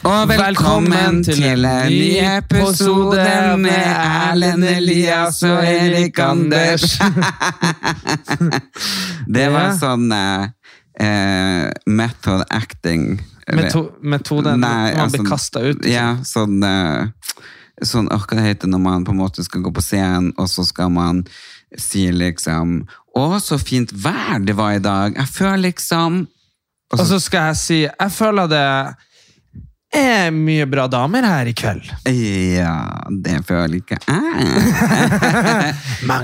Og velkommen, Velkommen til, til en ny episode med Erlend Elias og Erik Anders. det var sånn eh, eh, method acting. Meto metoden Nei, man altså, blir kasta ut. Ja, sånn, eh, sånn Hva det heter når man på en måte skal gå på scenen, og så skal man si liksom Å, så fint vær det var i dag. Jeg føler liksom Og så skal jeg si jeg føler det er mye bra damer her i kveld. Ja, det føler ikke jeg.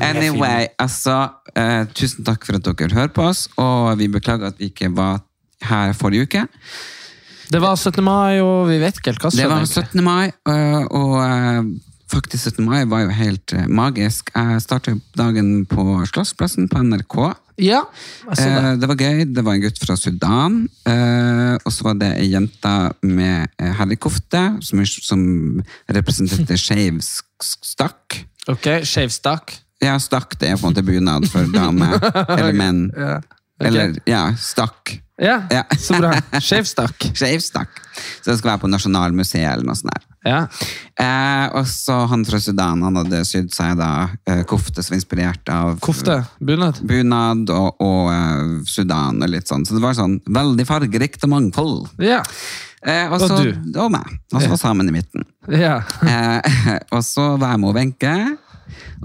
anyway, altså, eh, tusen takk for at dere hører på oss, og vi beklager at vi ikke var her forrige uke. Det var 17. mai, og vi vet ikke helt hva som Det var 17. mai, øh, og øh, faktisk 17. mai var jo helt øh, magisk. Jeg startet dagen på Slåssplassen på NRK. Ja, det. Eh, det var gøy. Det var en gutt fra Sudan. eh, og så var det ei jente med eh, herrekofte som, som representerte skeiv sk- stakk. Ok, skeiv stakk. Ja, stakk det er på en måte bunad for damer. Eller menn. Ja. okay. Eller, ja, stakk. Ja, Ja. så bra. Skeiv stakk. Så det skal være på Nasjonalmuseet eller noe sånt. der. Ja. Eh, og så han fra Sudan, han hadde sydd seg da eh, kofte som var inspirert av Kofte. Bunad. bunad og, og eh, Sudan og litt sånn. Så det var sånn veldig fargerikt og mangfold. Ja. Eh, og, Og du. Og meg. Og så sammen i midten. ja. Eh, og så var jeg med Wenche,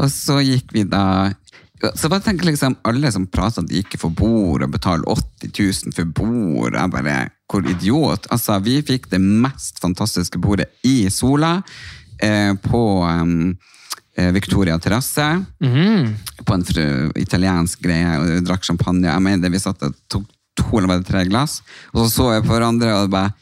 og så gikk vi da så bare tenker liksom Alle som prater at de ikke får bord og betaler 80 000 for bord, jeg bare Hvor idiot? Altså, vi fikk det mest fantastiske bordet i Sola, eh, på eh, Victoria terrasse. På en italiensk greie, og vi drakk champagne. Jeg mener, Vi satt og tok to eller var tre glass, og så så jeg på hverandre og bare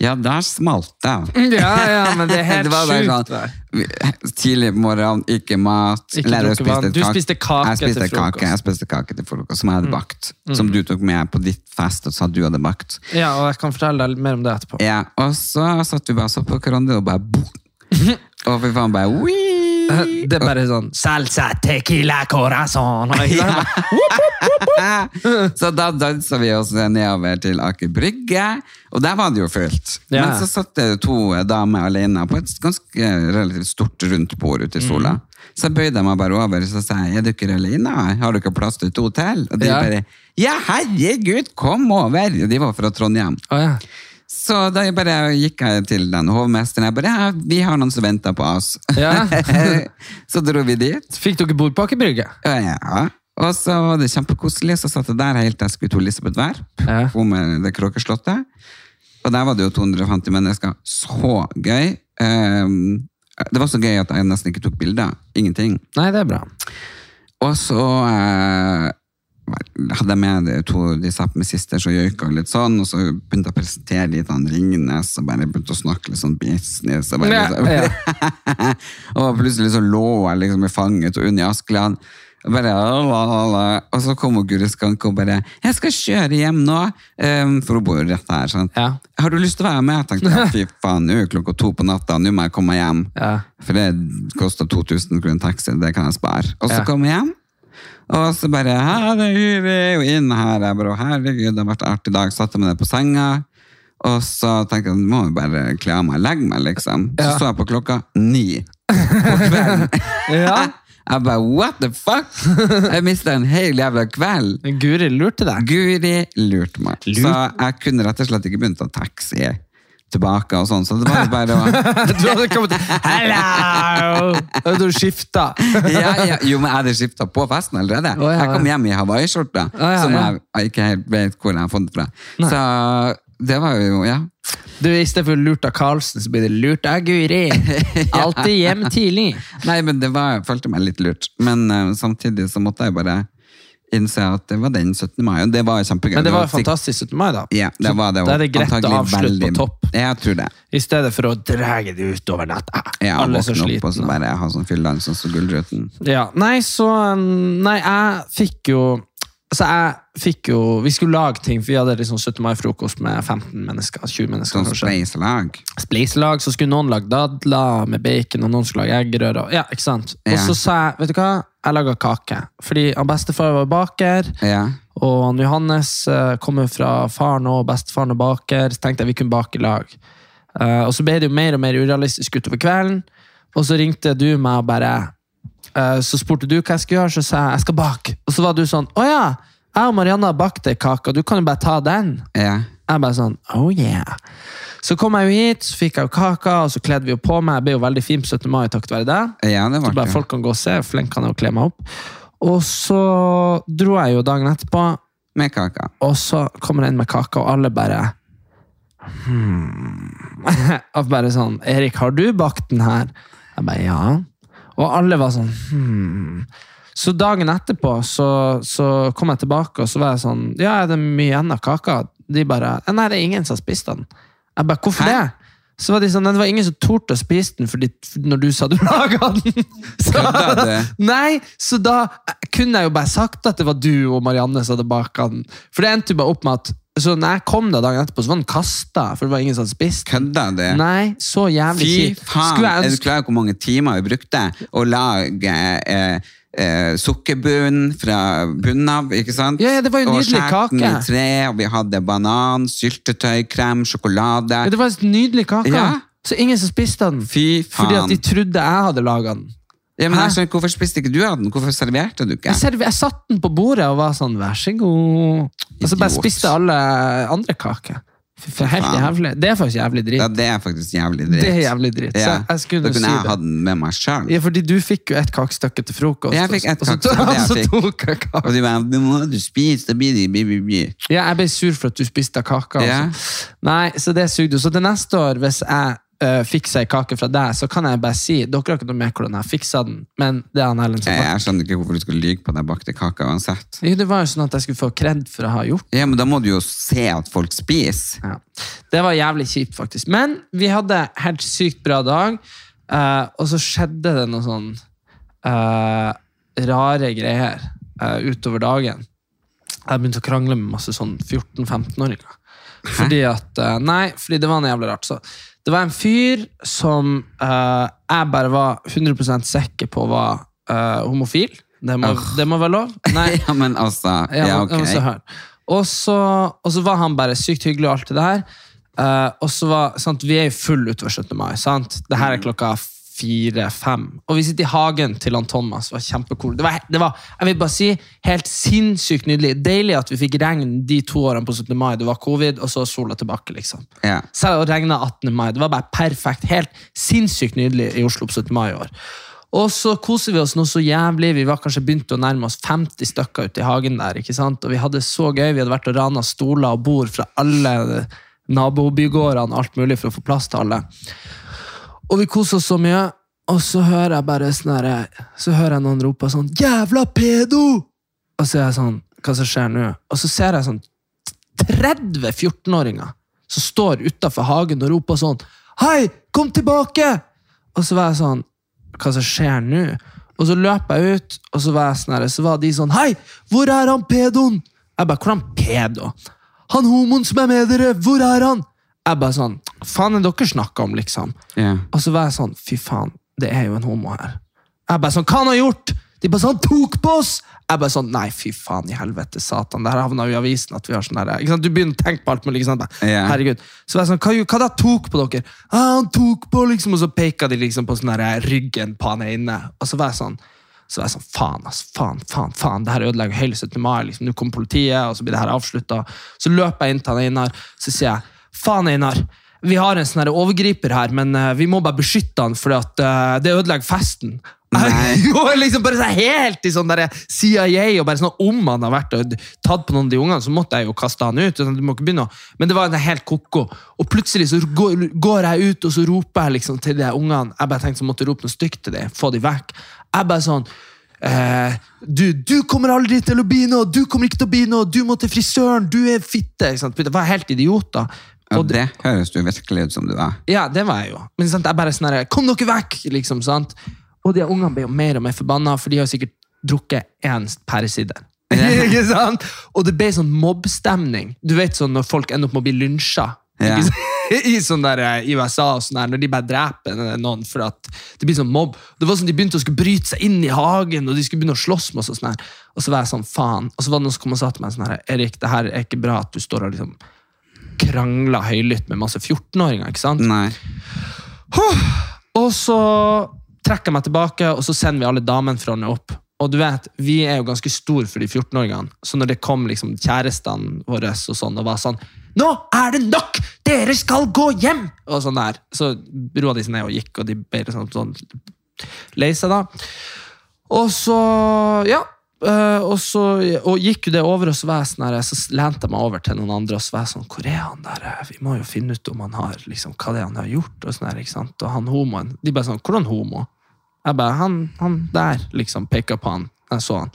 Ja, der smalt det. ja, ja, men det er helt Det sjukt. sånn, Tidlig på morgenen, ikke mat. Ikke drukke spiste Du kake- spiste kake jeg spiste til frokost. Mm. Jeg spiste kake til frokost, som jeg hadde bakt. Som du tok med på ditt fest og sa du hadde bakt. Ja, og jeg kan fortelle deg mer om det etterpå. Ja, og så satt vi bare så på hverandre og bare boom. Og fy faen, bare «Wii!» Det er bare sånn Salsa, tequila, corazon. Bare, Så da dansa vi oss nedover til Aker Brygge, og der var det jo fullt. Ja. Men så satt det to damer alene på et ganske relativt stort rundt bord ute i sola. Så Så jeg meg bare over og så sa jeg, er dere alene? Har dere plass til to til? Og de Ja. bare ja, herregud, kom over! Og de var fra Trondheim. Oh, ja. Så da jeg bare gikk jeg til den hovmesteren. Jeg bare, ja, vi har noen som venter på oss. Ja. så dro vi dit. Fikk dere bord på Aker Brygge? Ja. Og så var det kjempekoselig, så satt jeg der helt til jeg skulle til Elisabeth Werp, Ja. hun med det kråkeslottet. Og der var det jo 250 mennesker. Så gøy. Um, det var så gøy at jeg nesten ikke tok bilder. Ingenting. Nei, det er bra. Og så eh, hadde jeg med de to de satt med sisters og joika litt sånn, og så begynte jeg å presentere litt han Ringnes, og bare begynte å snakke litt sånn business. Og, bare, Ja, liksom- og plutselig så lå jeg liksom i fanget og Unni Askeland. Og, bare, og så kom Guri Skanke og bare 'Jeg skal kjøre hjem nå', um, for hun bor jo rett her. sant? Ja. 'Har du lyst til å være med?' Jeg tenkte ja, fy faen, nå er klokka to på natta, nå må jeg komme hjem. Ja. For det koster 2000 kroner taxi, det kan jeg spare. Og så Ja. kom jeg hjem, og så bare 'Herregud, jeg er jo inne her'. Jeg bare 'Herregud, det har vært artig dag'. Satte meg ned på senga. Og så tenkte jeg, nå må jeg bare kle av meg og legge meg, liksom. Så Ja. så jeg på klokka ni på kvelden. Ja. Jeg bare, what the fuck? Jeg mistet en hel jævla kveld. Guri lurte deg. Guri lurte meg. Lurt. Så jeg kunne rett og slett ikke begynt å ta taxi tilbake og sånn, så det var bare var. Du hadde kommet Hello! Du skifta. ja, ja. Jo, men jeg hadde skifta på festen allerede. Oh, ja, Jeg kom hjem i hawaiiskjorte, oh, som jeg, ikke helt vet hvor jeg har fått det fra. Så det var jo, ja. Du, I stedet for lurt av Karlsen, så blir det lurt av Guri. Alltid hjem tidlig. Nei, men det var, jeg følte meg litt lurt. Men uh, samtidig så måtte jeg bare innse at det var den 17. mai, og det var kjempegøy. Men det var jo fantastisk 17. mai, da. Ja, det var det. Da er det greit å avslutte veldig- på topp. Jeg tror det. I stedet for å dra det ut over natta. Ja, Alle så slitne. opp og så bare ha sånn fylledans og så Gullruten. Ja, nei, så Nei, jeg fikk jo Altså, jeg fikk jo Vi skulle lage ting, for vi hadde liksom 17. mai-frokost med 15 mennesker. 20 mennesker, Sånn kanskje. spleiselag. Spleiselag, så skulle noen lage dadler med bacon, og noen skulle lage eggerøre. Ja, ikke sant? Og så sa jeg, vet du hva, jeg laga kake. Fordi han bestefar var baker, Ja. og han Johannes eh, kommer fra faren og bestefaren og baker. Så tenkte jeg vi kunne bake i lag. Eh, og så ble det jo mer og mer urealistisk utover kvelden. Og så ringte du meg og bare Så spurte du hva jeg skulle gjøre, så sa jeg jeg skal bake. Og så var du sånn Å ja, jeg og Marianne har bakt ei kake, du kan jo bare ta den. Ja. Jeg bare sånn, oh yeah. Så kom jeg jo hit, så fikk jeg jo kaka, og så kledde vi jo på meg. Jeg ble jo veldig fin på 17. mai takket være deg. ja, det Så bare det. folk kan gå og se, flink kan jeg jo kle meg opp. Og så dro jeg jo dagen etterpå, Med kaka. og så kommer jeg inn med kaka, og alle bare hmm. Bare sånn Erik, har du bakt den her? Jeg bare ja. Og alle var sånn hmm. Så dagen etterpå så, så kom jeg tilbake, og så var jeg sånn Ja, er det mye igjen av kaka? De bare Nei, det er ingen som har spist den. Jeg bare Hvorfor Hæ? det? Så var de sånn, «Nei, Det var ingen som torde å spise den fordi, når du sa du laga den. Så, nei, så da kunne jeg jo bare sagt at det var du og Marianne som hadde baka den. For det endte jo bare opp med at så når jeg kom da dagen etterpå, så var den kasta, for det var ingen som hadde spist. Kødda du? Nei, så jævlig Fy kjipt. faen! Er du klar over hvor mange timer vi brukte å lage eh, eh, sukkerbunn fra bunnen av, ikke sant? Ja, ja, det var jo og nydelig kake den kake. i tre, og vi hadde banan, syltetøy, krem, sjokolade. Ja, Det var en nydelig kake. Ja. Så ingen som spiste den. Fy faen. Fordi at de trodde jeg hadde laga den. Ja, men jeg skjønner, Hvorfor spiste ikke du av den? Hvorfor serverte du ikke? Jeg, serv jeg satte den på bordet og var sånn, vær så god. Og så bare spiste alle andre kaker. For Helt jævlig. Det er faktisk jævlig dritt. Ja, det er faktisk jævlig dritt. Det er jævlig dritt. Så jeg skulle da si kunne jeg det. hatt den med meg sjøl. Ja, fordi du fikk jo et kakestykke til frokost. Jeg fikk et kakestykke, Og så tok jeg kake. Og de bare "Nå må du spise, det blir det bi, bi, bi. Ja, jeg ble sur for at du spiste kaka. Ja. altså. Nei, så det sugde. Så til neste år, hvis jeg uh, fikser ei kake fra deg, så kan jeg bare si Dere har ikke noe med hvordan jeg fiksa den, men det er han Ellen som Jeg, jeg skjønner ikke hvorfor du skulle lyge på den bakte kaka uansett. Jo, Det var jo sånn at jeg skulle få kred for å ha gjort Ja, men da må du jo se at folk spiser. Ja. Det var jævlig kjipt, faktisk. Men vi hadde helt sykt bra dag, uh, og så skjedde det noe sånn uh, rare greier eh, utover dagen. Jeg begynte å krangle med masse sånn 14-15-åringer. Fordi at eh, Nei, fordi det var noe jævlig rart. Så det var en fyr som eh, jeg bare var 100 sikker på var eh, homofil. Det må, det må være lov? Nei. Ja, men altså Ja, Ja, men- men så ok. hør. Og så, og så var han bare sykt hyggelig og alt det der. Eh, og så var, sant, Vi er jo full utover 17. mai. sant? Det her er klokka fire-fem. Og vi sitter i hagen til han Thomas. Det var kjempecool. Det var, det var jeg vil bare si, helt sinnssykt nydelig. Deilig at vi fikk regn de to årene på 17. mai. Det var covid, og så sola tilbake. liksom. Ja. Selv om det regna 18. mai. Det var bare perfekt. Helt sinnssykt nydelig i Oslo på 17. mai i år. Og så koser vi oss nå så jævlig. Vi var kanskje begynt å nærme oss 50 stykker ute i hagen der. ikke sant? Og vi hadde så gøy. Vi hadde vært og rana stoler og bord fra alle nabobygårdene alt mulig for å få plass til alle. Og vi koser oss så mye, og så hører jeg bare sånn herre- Så hører jeg noen rope sånn 'Jævla pedo!' Og så er jeg sånn Hva som skjer nå? Og så ser jeg sånn 30 14-åringer som står utafor hagen og roper sånn Hei, kom tilbake! Og så var jeg sånn Hva som skjer nå? Og så løp jeg ut, og så var jeg sånn her, så var de sånn Hei, hvor er han pedoen? Jeg bare, hvordan pedo? Han homoen som er med dere, hvor er han? Jeg bare sånn, faen er dere snakker om, liksom? Yeah. Og så var jeg sånn, fy faen, det er jo en homo her. Jeg bare sånn, hva han har gjort? De bare sånn, tok på oss! Jeg bare sånn, nei, fy faen i helvete, satan. Det her havna jo i avisen at vi har sånn der, ikke sant? Du begynner å tenke på alt mulig? Bare, Herregud. Så var jeg sånn, hva, hva da tok på dere? Ah, han tok på, liksom, og så peka de liksom på sånn der ryggen på han ene. Og så var jeg sånn, så var jeg sånn, faen, ass, faen, faen, faen, det her ødelegger hele 17. mai, liksom. Nå kommer politiet, og så blir det her avsluttet. Så løper jeg inn til han Einar, så sier jeg, faen Einar, vi har en sånn overgriper her, men eh, vi må bare beskytte han, for eh, det ødelegger festen. Jo, liksom bare så helt i sånn der CIA, og bare sånn om han har vært og tatt på noen av de ungene, så måtte jeg jo kaste han ut. Sånn, du må ikke begynne men det var en helt koko. Og plutselig så går, går jeg ut, og så roper jeg liksom til de ungene. Jeg bare tenkte så måtte jeg rope noe stygt til dem, få dem vekk. Jeg bare sånn eh, du, du kommer aldri til å bli noe, du kommer ikke til å bli noe, du må til frisøren, du er fitte. Ikke sant? helt var helt idioter. Og det høres jo virkelig ut som du er. Ja, det var jeg jo. Men sant, jeg bare sånn her, Kom dere vekk! liksom, sant? Og de ungene blir jo mer og mer forbanna, for de har sikkert drukket én pæresider. ikke sant? Og det ble sånn mobbstemning. Du vet sånn når folk ender opp med å bli lynsja. Ja. I, sånn der, eh, I USA og sånn der, når de bare dreper noen for at det blir sånn mobb. Det var sånn De begynte å skulle bryte seg inn i hagen og de skulle begynne å slåss med oss. Og sånn her. Og så var jeg sånn, faen. Og så var det noen som kom og sa til meg sånn her, Erik, det her er ikke bra at du står og liksom krangler høylytt med masse 14-åringer. ikke sant? Nei. Og så trekker jeg meg tilbake, og så sender vi alle damene fra henne opp. Og du vet, Vi er jo ganske store for de 14-åringene, så når det kom liksom kjærestene våre og sånn, og var sånn 'Nå er det nok! Dere skal gå hjem!' Og sånn der. Så roa de seg ned og gikk, og de ble sånn, sånn lei seg, da. Og så Ja. Øh, og så og gikk det over, og så var jeg sånn her, så lente jeg meg over til noen andre og så var jeg sånn Hvor er han der? Vi må jo finne ut om han har liksom, hva det er han har gjort. Og sånn her, ikke sant? Og han homoen De bare sånn Hvordan homo? Jeg bare Han, han der, liksom. Peka på han. Jeg så han.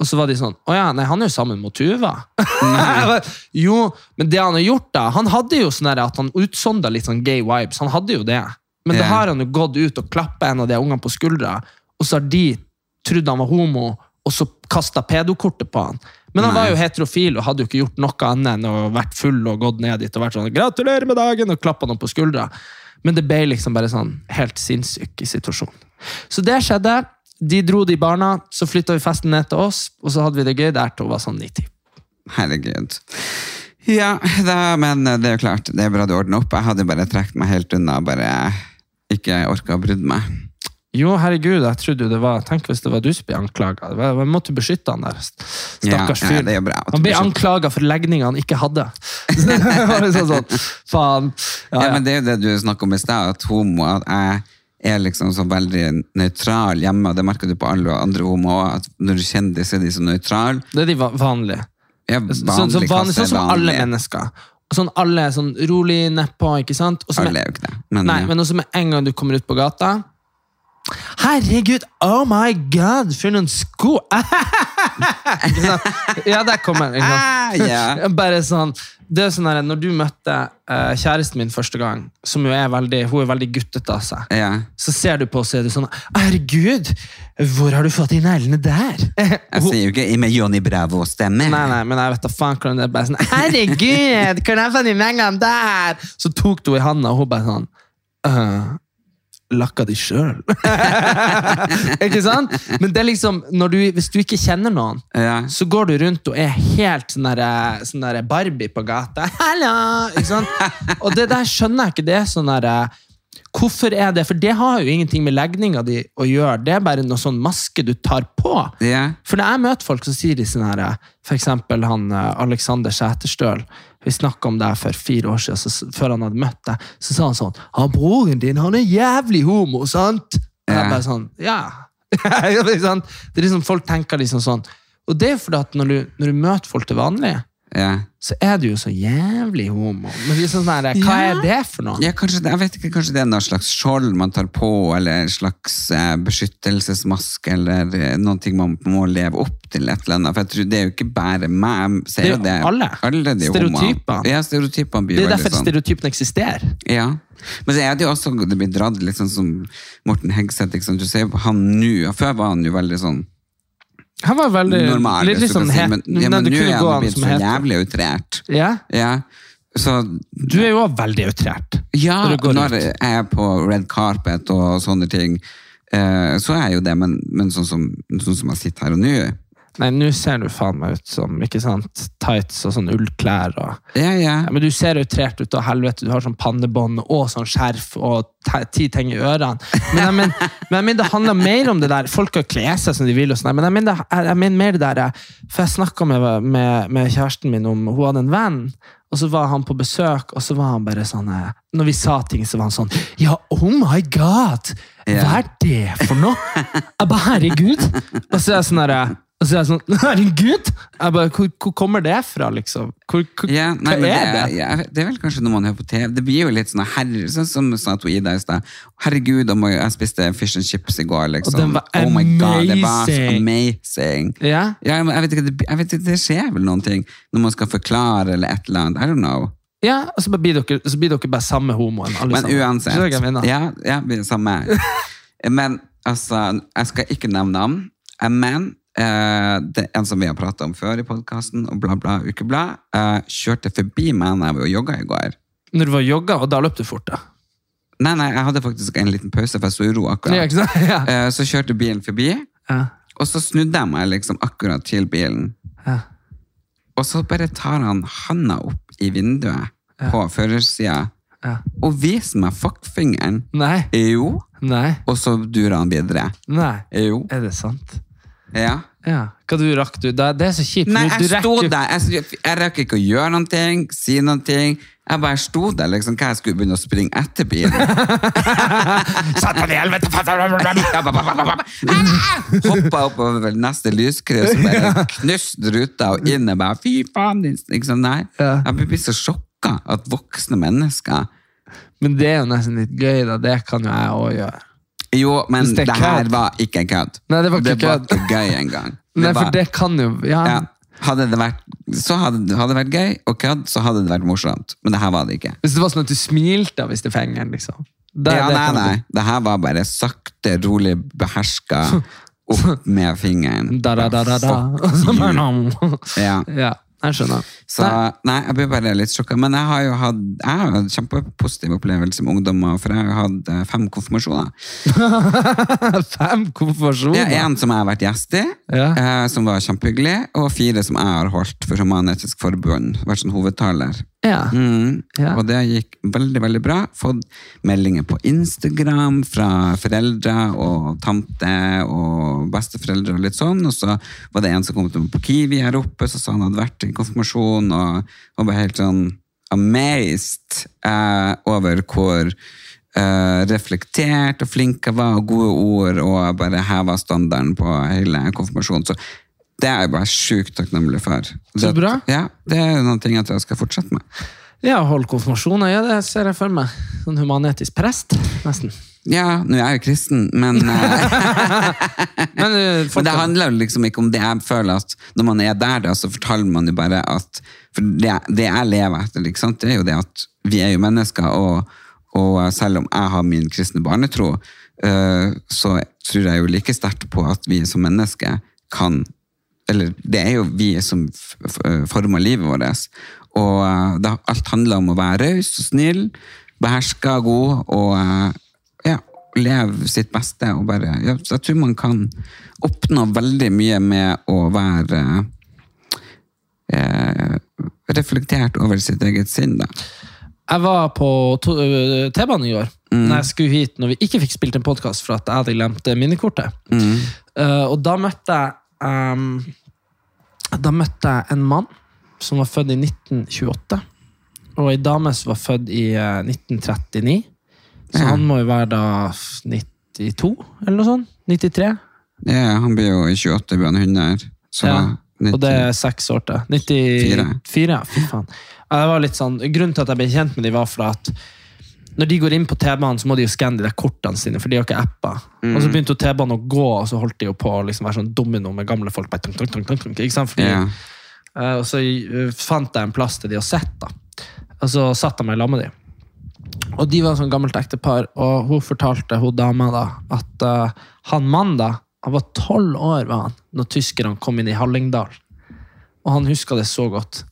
Og så var de sånn Å ja, nei, han er jo sammen med Tuva. Jo, men det han har gjort, da Han hadde jo sånn at han utsonda litt sånn gay vibes. Han hadde jo det. Men da har han jo gått ut og klappa en av de ungene på skuldra, og så har de trodd han var homo, og så kasta pedokortet på han. Men han Nei. var jo heterofil og hadde jo ikke gjort noe annet enn å vært full og gått ned dit og vært sånn 'Gratulerer med dagen!' og klappa noen på skuldra. Men det ble liksom bare sånn helt sinnssyk i situasjonen. Så det skjedde. De dro de barna, så flytta vi festen ned til oss, og så hadde vi det gøy der til hun var sånn 90. Herregud. Ja, da, men det er jo klart, det er bra du ordner opp. Jeg hadde bare trukket meg helt unna, bare ikke orka å brydd meg. Jo, herregud, jeg trodde jo det var Tenk hvis det var du som ble anklaga. Jeg måtte beskytte han der. Stakkars Ja, fyr. ja, han ble anklaga for legninger han ikke hadde. det var liksom sånn, faen. Ja, Ja, men det er jo det du snakket om i stad, at homo at jeg er liksom så veldig nøytral hjemme, og det merker du på alle andre homoer, at når du kjenner så er de så nøytrale. Det er de vanlige. Ja, vanlig sånn, vanlig, sånn som alle mennesker. Sånn alle er sånn rolig nedpå, ikke sant? Også Alle er jo ikke det. Men, Nei, men også med en gang du kommer ut på gata Herregud, oh my god, for noen sko! Ja, der kommer den. Ah. Bare sånn, det er sånn her, Når du møtte uh, kjæresten min første gang, som jo er veldig, hun er veldig guttete av seg, ja. så ser du på og så er du sånn Herregud, hvor har du fått de neglene der? Jeg sier jo ikke med Johnny Bravo-stemme. Nei, nei, men jeg vet da faen hvordan det er bare sånn Herregud, kan jeg fått de neglene der? Så tok du i handa, og hun bare sånn «Øh, Lakka de sjøl? ikke sant? Men det er liksom, du, hvis du ikke kjenner noen, Ja. så går du rundt og er helt sånn der, sånn der Barbie på gata. Hallo! Ikke sant? Og det der skjønner jeg ikke. Det er sånn der, Hvorfor er det? For det har jo ingenting med legninga di å gjøre. Det er bare noe sånn maske du tar på. Yeah. For når jeg møter folk, så sier de sånn her For eksempel han eh, Alexander Sæterstøl. Vi snakka om det her for fire år siden, så, før han hadde møtt deg. Så sa han sånn Han broren din, han er jævlig homo, sant? Og jeg bare sånn Ja. Det er liksom Folk tenker liksom sånn. Og det er fordi at når du, når du møter folk til vanlig, Ja. så er du jo så jævlig homo. Men liksom sånn der, hva er det for noe? Ja, kanskje, det- jeg vet ikke, kanskje det er noe slags skjold man tar på, eller en slags eh, beskyttelsesmaske, eller eh, noen ting man må leve opp til et eller annet. For jeg tror det er jo ikke bare meg. Det er jo det. alle. alle de Stereotyper. Ja, stereotypene blir Det er derfor sånn. stereotypen eksisterer. Ja. Men så er det jo også, det blir dratt litt sånn som Morten Hegseth, sant? Du ser på han nå, før var han jo veldig sånn Han var veldig normal, litt, litt sånn si, men, ja, men nå er han an blitt så heter. jævlig outrert. Ja, Ja. Så Du er jo også veldig outrert. Ja, Når når jeg er på red carpet og sånne ting, eh, så er jeg jo det, men, men sånn, som, sånn som jeg sitter her og nå Nei, nå ser du faen meg ut som ikke sant, tights og sånn ullklær. Og, Ja, ja. ja, men du ser outrert ut av helvete. Du har sånn pannebånd og sånn skjerf og ti ting i ørene. Men jeg mener, men jeg mener det handler mer om det der. Folk kan kle seg som de vil, og sånn, men jeg mener, det- jeg mener mer det der For jeg snakka med, med, med kjæresten min om Hun hadde en venn, og så var han på besøk, og så var han bare sånn eh, Når vi sa ting, så var han sånn Ja, oh my god! Hva er det for noe? Jeg bare, herregud! Og så er jeg sånn der, og så er jeg sånn, herregud! Jeg bare, hvor, hvor kommer det fra, liksom? Hvor, hvor, Ja, nei, hva er det? det, ja, det er vel kanskje når man hører på TV. Det blir jo litt sånn herre, sånn som sa to Ida i stad. Herregud, jeg spiste fish and chips i går, liksom. Og den var oh my god, det var amazing. Ja? Ja, jeg vet ikke, det, jeg vet ikke, det skjer vel noen ting når man skal forklare eller et eller annet. I don't know. Ja, og så blir dere, så blir dere bare samme homoen. alle Men sammen. uansett. Ja, ja, samme. Men altså, jeg skal ikke nevne navn, men eh, det er en som vi har pratet om før i podcasten, og bla bla ukeblad, eh, kjørte forbi meg når jeg var og jogga i går. Når du var jogga, og da løp du fort, da. Nei, nei, jeg hadde faktisk en liten pause, for jeg sto i ro Ja, akkurat. sant? Ja. Eh, Så kjørte bilen forbi, Ja. og så snudde jeg meg liksom akkurat til bilen. Ja. Og så bare tar han handa opp i vinduet på førersida Ja. og viser meg fuckfingeren. Nei, Jo. nei, Og så durer han videre. nei. Jo. Er det sant? Ja. Ja. Hva du rakk du? Det, det er så kjipt. Nei, jeg sto der. Jeg, jeg rakk ikke å gjøre noen ting, si noen ting. Jeg bare sto der, liksom. Hva jeg skulle begynne å springe etter bilen? Satan i helvete! Hoppa oppover neste lyskryss, bare knuste ruta og inn og bare Fy faen, sånn, nei. Jeg blir så sjokka at voksne mennesker Men det er jo nesten litt gøy, da. Det kan jo jeg òg gjøre. Jo, men Hvis det det, er her var ikke kødd. Nei, det var ikke kødd. ikke gøy engang. Nei, var- for det kan jo Ja. ja, hadde det vært så hadde, hadde det vært gøy og kødd, så hadde det vært morsomt. Men det her var det ikke. Hvis det var sånn at du smilte av hvis det fingeren, liksom. Det- ja, det nei, kan nei. Det her var bare sakte, rolig, beherska opp med fingeren. Da, da, da, da, da. Og så you. bare, nom. Ja. Ja, jeg skjønner. Så nei, jeg blir bare litt sjokka. Men jeg har jo hatt jeg har hatt kjempepositiv opplevelse med ungdommer, for jeg har hatt eh, fem konfirmasjoner. Fem konfirmasjoner. Ja, En som jeg har vært gjest i, Ja. eh, som var kjempehyggelig, og fire som jeg har holdt for Human-Etisk Forbund. Vært sånn hovedtaler. Ja. Mm. Ja. Og det gikk veldig, veldig bra. Fått meldinger på Instagram fra foreldre og tante og besteforeldre og litt sånn. Og så var det en som kom til meg på Kiwi her oppe, så sa han hadde vært i konfirmasjon og, og var helt sånn amazed eh, over hvor eh, reflektert og flink jeg var, og gode ord, og bare heva standarden på hele konfirmasjonen. Så det er jeg bare sjukt takknemlig for. Så Det- bra. Ja, det er noen ting jeg tror jeg skal fortsette med. Ja, hold konfirmasjoner, ja, det ser jeg for meg. Sånn humanetisk prest, nesten. Ja, nå er jeg jo kristen, men, eh, Men, uh, men det handler jo liksom ikke om det. Jeg føler at når man er der, da, så forteller man jo bare at For det, det jeg lever etter, sant, det er jo det at vi er jo mennesker, og, og selv om jeg har min kristne barnetro, eh, så tror jeg jo like sterkt på at vi som mennesker kan Eller det er jo vi som f former livet vårt. Og eh, det, alt handler om å være raus og snill, beherska, god og eh, ja, leve sitt beste. Og bare, ja, så jeg tror man kan oppnå veldig mye med å være eh, reflektert over sitt eget sinn. Da. Jeg var på T-banen i går, Mm. når jeg skulle hit, når vi ikke fikk spilt en podkast for at jeg hadde glemt minnekortet. minikortet. Mm. Uh, og da møtte jeg ehm, Da møtte jeg en mann som var født i 1928, og ei dame som var født i eh, 1939. Så Ja. han må jo være da 92, eller noe sånt? 93? Ja, han blir jo i 28, blir han 100. Så Ja, 90. Og det er seks år til. 94, ja, fy faen. Ja, det var litt sånn, grunnen til at jeg ble kjent med dem, var for at når de går inn på T-banen, så må de jo skanne de der kortene sine, for de har ikke apper. Og så begynte jo T-banen å gå, og så holdt de jo på å liksom være sånn domino med gamle folk. Bare, tunk, tunk, tunk, tunk, ikke sant? Fordi, yeah. uh, og så eh, fant jeg en plass til de å sitte. Og så satt jeg meg lag med de. Og de var sånn gammelt ektepar, og hun fortalte, hun dama, da, at uh, han mannen da, han var tolv år var han, når tyskerne kom inn i Hallingdal. Og han huska det så godt.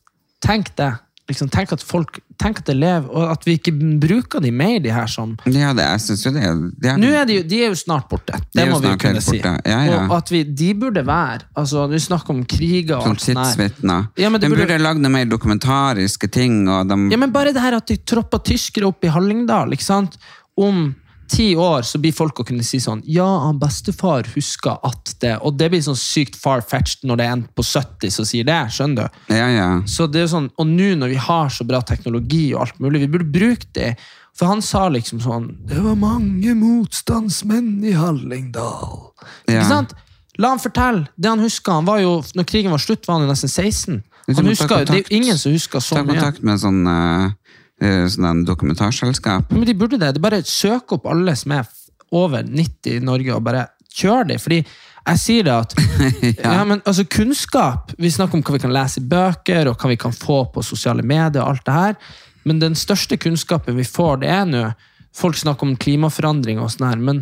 Tenk det! Liksom, tenk at folk tenk at det lever, og at vi ikke bruker de mer, de her som Ja, det, jeg synes jo det. det Nå er de, jo- de er jo snart borte. Det er jo må vi jo snart kunne helt si. borte. Ja, ja. Og at vi, de burde være altså vi snakker om kriger og Sånn alt sånt her. tidsvitner. Ja, men det burde- burde lagd noe mer dokumentariske ting. Og de, Ja, men bare det her at de troppa tyskere opp i Hallingdal, ikke sant? Om ti år så blir folk å kunne si sånn Ja, han bestefar husker at det Og det blir sånn sykt far-fetched når det er en på 70 som sier det. Skjønner du? ja, ja. Så det er sånn, Og nå når vi har så bra teknologi og alt mulig, vi burde bruke det. For han sa liksom sånn Det var mange motstandsmenn i Hallingdal. Ja. Ikke sant? La han fortelle. Det han husker, han var jo, når krigen var slutt, var han jo nesten 16. Han husker, det er jo ingen som husker så mye. Ta kontakt med sånn, eh, eh, sånn en dokumentarselskap. Men de burde det. det er bare Søk opp alle som er over 90 i Norge, og bare kjør det. Fordi jeg sier det at ja. men altså Kunnskap Vi snakker om hva vi kan lese i bøker, og hva vi kan få på sosiale medier. og alt det her. Men den største kunnskapen vi får, det er nå Folk snakker om klimaforandring og sånn her, men,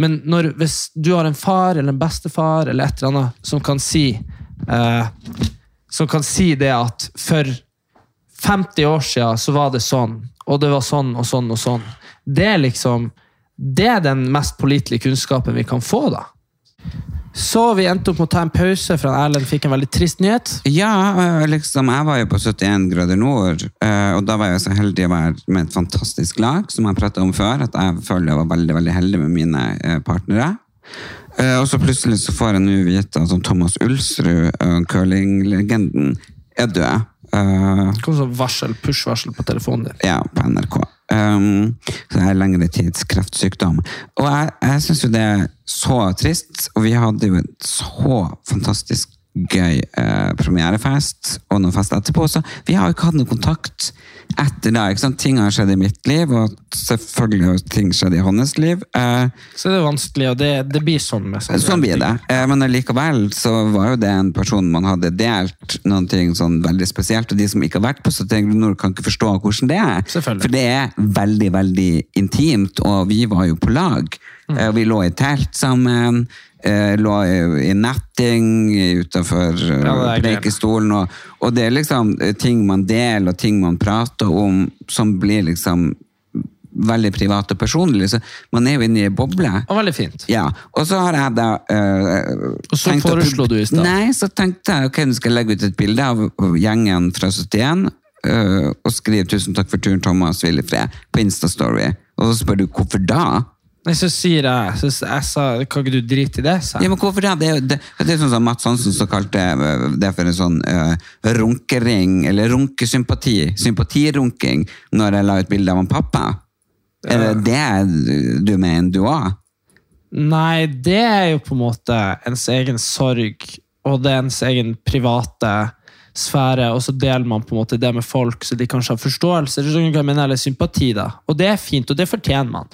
men når, hvis du har en far eller en bestefar eller et eller annet som kan si eh, Som kan si det at for 50 år siden så var det sånn, og det var sånn og sånn og sånn. Det er liksom Det er den mest pålitelige kunnskapen vi kan få, da. Så vi endte opp med å ta en pause, for Erlend fikk en veldig trist nyhet. Ja, eh, liksom, jeg var jo på 71 grader nord, eh, og da var jeg så heldig å være med et fantastisk lag, som jeg pratet om før, at jeg føler jeg var veldig, veldig heldig med mine eh, partnere. Og så plutselig så får jeg nå vite at Thomas Ulsrud, curlinglegenden, er død. Sånn varsel, push-varsel på telefonen din. ja, på NRK. Um, så det er lengre tids kreftsykdom. Og jeg, jeg syns jo det er så trist, og vi hadde jo en så fantastisk gøy eh, premierefest og noen fest etterpå, så vi har jo ikke hatt noe kontakt etter da. ikke sant? Ting har skjedd i mitt liv, og selvfølgelig har ting skjedd i hans liv. Eh, Så det er vanskelig, og det, det blir sånn med sånn. Sånn blir det. Eh, Men allikevel så var jo det en person man hadde delt noen ting sånn veldig spesielt, og de som ikke har vært på 71 grader nord, kan ikke forstå hvordan det er. For det er veldig, veldig intimt, og vi var jo på lag. Mm. Eh, Vi lå i telt sammen, lå i i netting utenfor Ja, det er. Preikestolen, og, og det er liksom eh, ting man deler, og ting man prater om, som blir liksom veldig privat og personlig. Så man er jo inne i ei boble. Og veldig fint. Ja, og så har jeg da eh, Og så foreslo du i stad. Nei, så tenkte jeg ok, nå skal jeg legge ut et bilde av gjengen fra 71 eh, og skrive 'Tusen takk for turen, Thomas Willifred' på Instastory. Og så spør du hvorfor da? Nei, så sier jeg, så jeg sa Kan ikke du drite i det? sa Ja, men hvorfor det? Det er, det, det er sånn som Mats Hansen som kalte eh, det for en sånn uh, runkering, eller runkesympati. Sympatirunking, når jeg la ut bilde av en pappa. Er det det du mener, du òg? Nei, det er jo på en måte ens egen sorg, og det er ens egen private sfære, og så deler man på en måte det med folk, så de kanskje har forståelse, eller sympati. da. Og det er fint, og det fortjener man.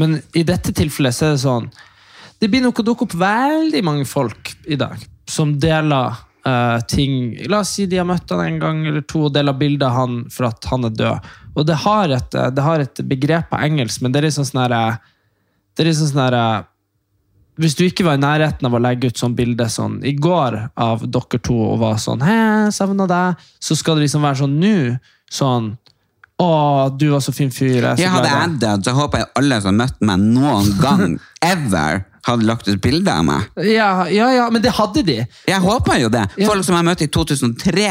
Men i dette tilfellet så er det sånn Det blir nok å dukke opp veldig mange folk i dag som deler uh, ting La oss si de har møtt han en gang eller to og deler bilder av han for at han er død. Og det har et, eh, det har et begrep på engelsk, men det er liksom sånn her det er liksom her eh, Hvis du ikke var i nærheten av å legge ut sånn bilde sånn i går av dere to og var sånn Hei, savna deg. Så skal det liksom være sånn nå. Sånn Å, du var så fin fyr. Jeg Ja, hadde jeg dødd, så håper jeg alle som har møtt meg noen gang, ever, hadde lagt ut bilde av meg. Ja, ja, ja, men det hadde de. Jeg håper jo det. Ja. Folk som jeg møtte i 2003,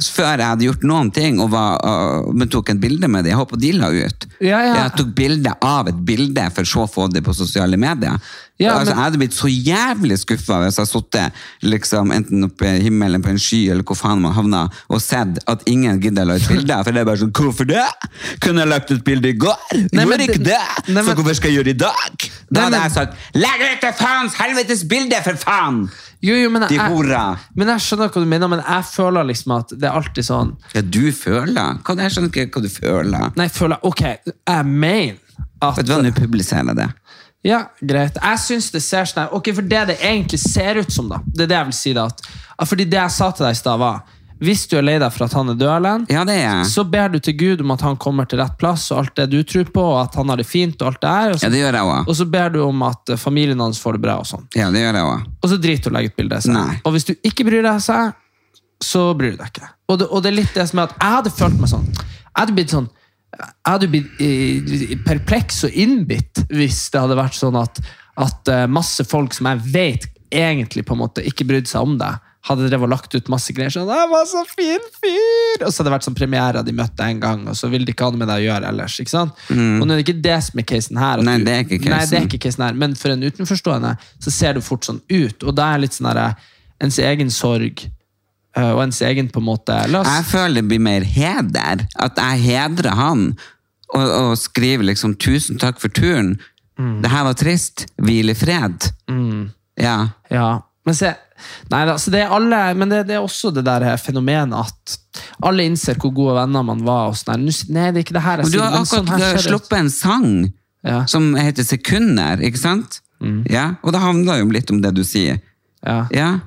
før jeg hadde gjort noen ting, og var, uh, men tok et bilde med det. Jeg håper de la ut. Ja, ja. Jeg tok bilde av et bilde, for så å få det på sosiale medier. Ja, altså, men- Jeg hadde blitt så jævlig skuffa hvis jeg hadde liksom, enten oppe i himmelen på en sky, eller hvor faen man havna, og sett at ingen gidder å la ut bilde. For det er bare sånn Hvorfor det? Kunne jeg lagt ut bilde i går? Nei, men Gjorde ikke det-! Nei, så hvorfor skal jeg gjøre det i dag? Da hadde jeg sagt Legg ut det faens helvetes bilde, for faen! Jo, jo, men jeg, men jeg skjønner hva du mener, men jeg føler liksom at det er alltid sånn Ja, du føler? Hva, jeg skjønner ikke hva du føler. Nei, jeg føler, ok, jeg mener at Vet du hva, nå publiserer jeg det. Ja, greit. Jeg syns det ser sånn her Ok, for det det egentlig ser ut som, da Det er det jeg vil si, da. At, fordi det jeg sa til deg i stad, var Hvis du er lei deg for at han er død, alene Ja, det er så ber du til Gud om at han kommer til rett plass, og alt det du tror på, og at han har det fint, og alt det er. Og så, Ja, det gjør jeg også. og så ber du om at eh, familien hans får det bra, og sånn. Ja, det gjør jeg også. Og så driter du å legge ut bilde. Og hvis du ikke bryr deg, sa jeg, så bryr du deg ikke. Og det, og det er litt det som er at jeg hadde følt meg sånn Jeg hadde blitt sånn jeg hadde blitt eh, perpleks og innbitt hvis det hadde vært sånn at, at eh, masse folk som jeg vet egentlig på en måte ikke brydde seg om deg, hadde drevet og lagt ut masse greier sånn 'Jeg var så fin fyr!' Og så hadde det vært sånn premiere de møtte en gang, og så ville de ikke ha noe med deg å gjøre ellers. ikke sant? Og nå er det ikke det som er casen her. Mm. Nei, du- det er ikke Nei, det er casen. ikke casen her. Men for en utenforstående så ser det fort sånn ut, og da er litt sånn der, ens egen sorg eh, og ens egen på en måte La Jeg føler det blir mer heder. At jeg hedrer han og, og skriver liksom 'tusen takk for turen'. Mm. Det her var trist. Hvil i fred. Ja. Ja, men se Nei da, så det er alle Men det, det er også det der fenomenet at alle innser hvor gode venner man var. Sånn Nei, det er ikke det her jeg sier. du har akkurat sånn akkurat ser sluppet en sang Ja. som heter 'Sekunder', ikke sant? Ja, Og det handler jo litt om det du sier. Ja. Ja,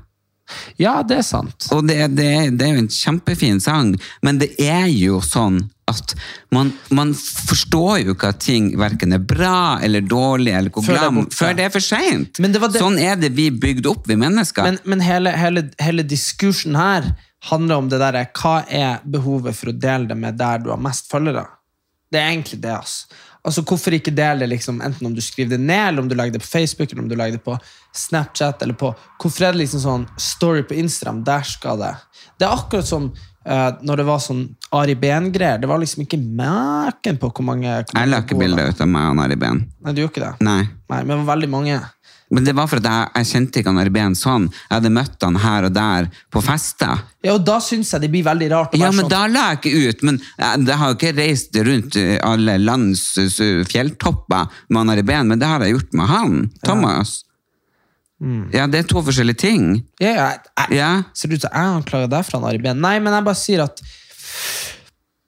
ja, det er sant. Og det, det, det er jo en kjempefin sang, men det er jo sånn at man, man forstår jo ikke at ting verken er bra eller dårlig eller hvor glam, før det er for seint. Det Sånn er det vi bygd opp, vi mennesker. Men, men hele, hele, hele diskursen her handler om det der hva er behovet for å dele det med der du har mest følgere. Det er egentlig det. altså. Altså, Hvorfor ikke dele liksom, enten om du skriver det ned, eller om du legger det på Facebook, eller om du legger det på Snapchat, eller på Hvorfor er det liksom sånn story på Instagram? Der skal det. Det er akkurat som uh, når det var sånn Ari Behn-greier. Det var liksom ikke maken på hvor mange jeg la ikke bilde ut av meg og Ari Behn. Nei, du gjorde ikke det? Nei. Nei, men det var veldig mange. Men det var for at jeg, jeg kjente ikke han Ari Ben sånn. Jeg hadde møtt han her og der på fester. Ja, og da syns jeg det blir veldig rart Ja, men sånn. da la jeg ikke ut. Men jeg, jeg har jo ikke reist rundt eh, alle lands eh, fjelltopper med han Ari Ben, men det har jeg gjort med han. Thomas. Ja, det er to forskjellige ting. Ja, ja, jeg, Ja. Ser det ut som jeg anklager deg for han Ari Behn? Nei, men jeg bare sier at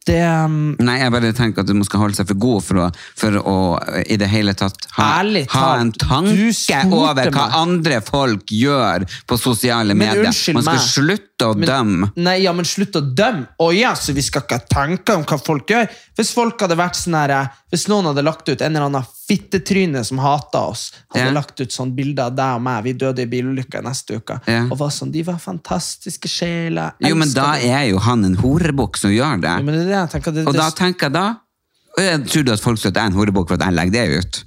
det um, Nei, jeg bare tenker at man skal holde seg for god for å, for å eh, i det hele tatt ha, Ærlig ha en tanke over hva meg. andre folk gjør på sosiale Men medier. Man skal meg. slutte å men, dømme. Nei, ja, men slutt å dømme! Å ja, så vi skal ikke tenke om hva folk gjør? Hvis folk hadde vært sånn her eh, Hvis noen hadde lagt ut en eller annen fittetryne som hata oss, hadde Ja. lagt ut sånn bilde av deg og meg, vi døde i bilulykka neste uke, Ja. og var sånn De var fantastiske sjeler. Jo, men da er jo han en horebukk som gjør det. Jo, men det det tenker, det, Og da tenker jeg da jeg Tror du at folk tror at jeg er en horebukk for at jeg legger det ut?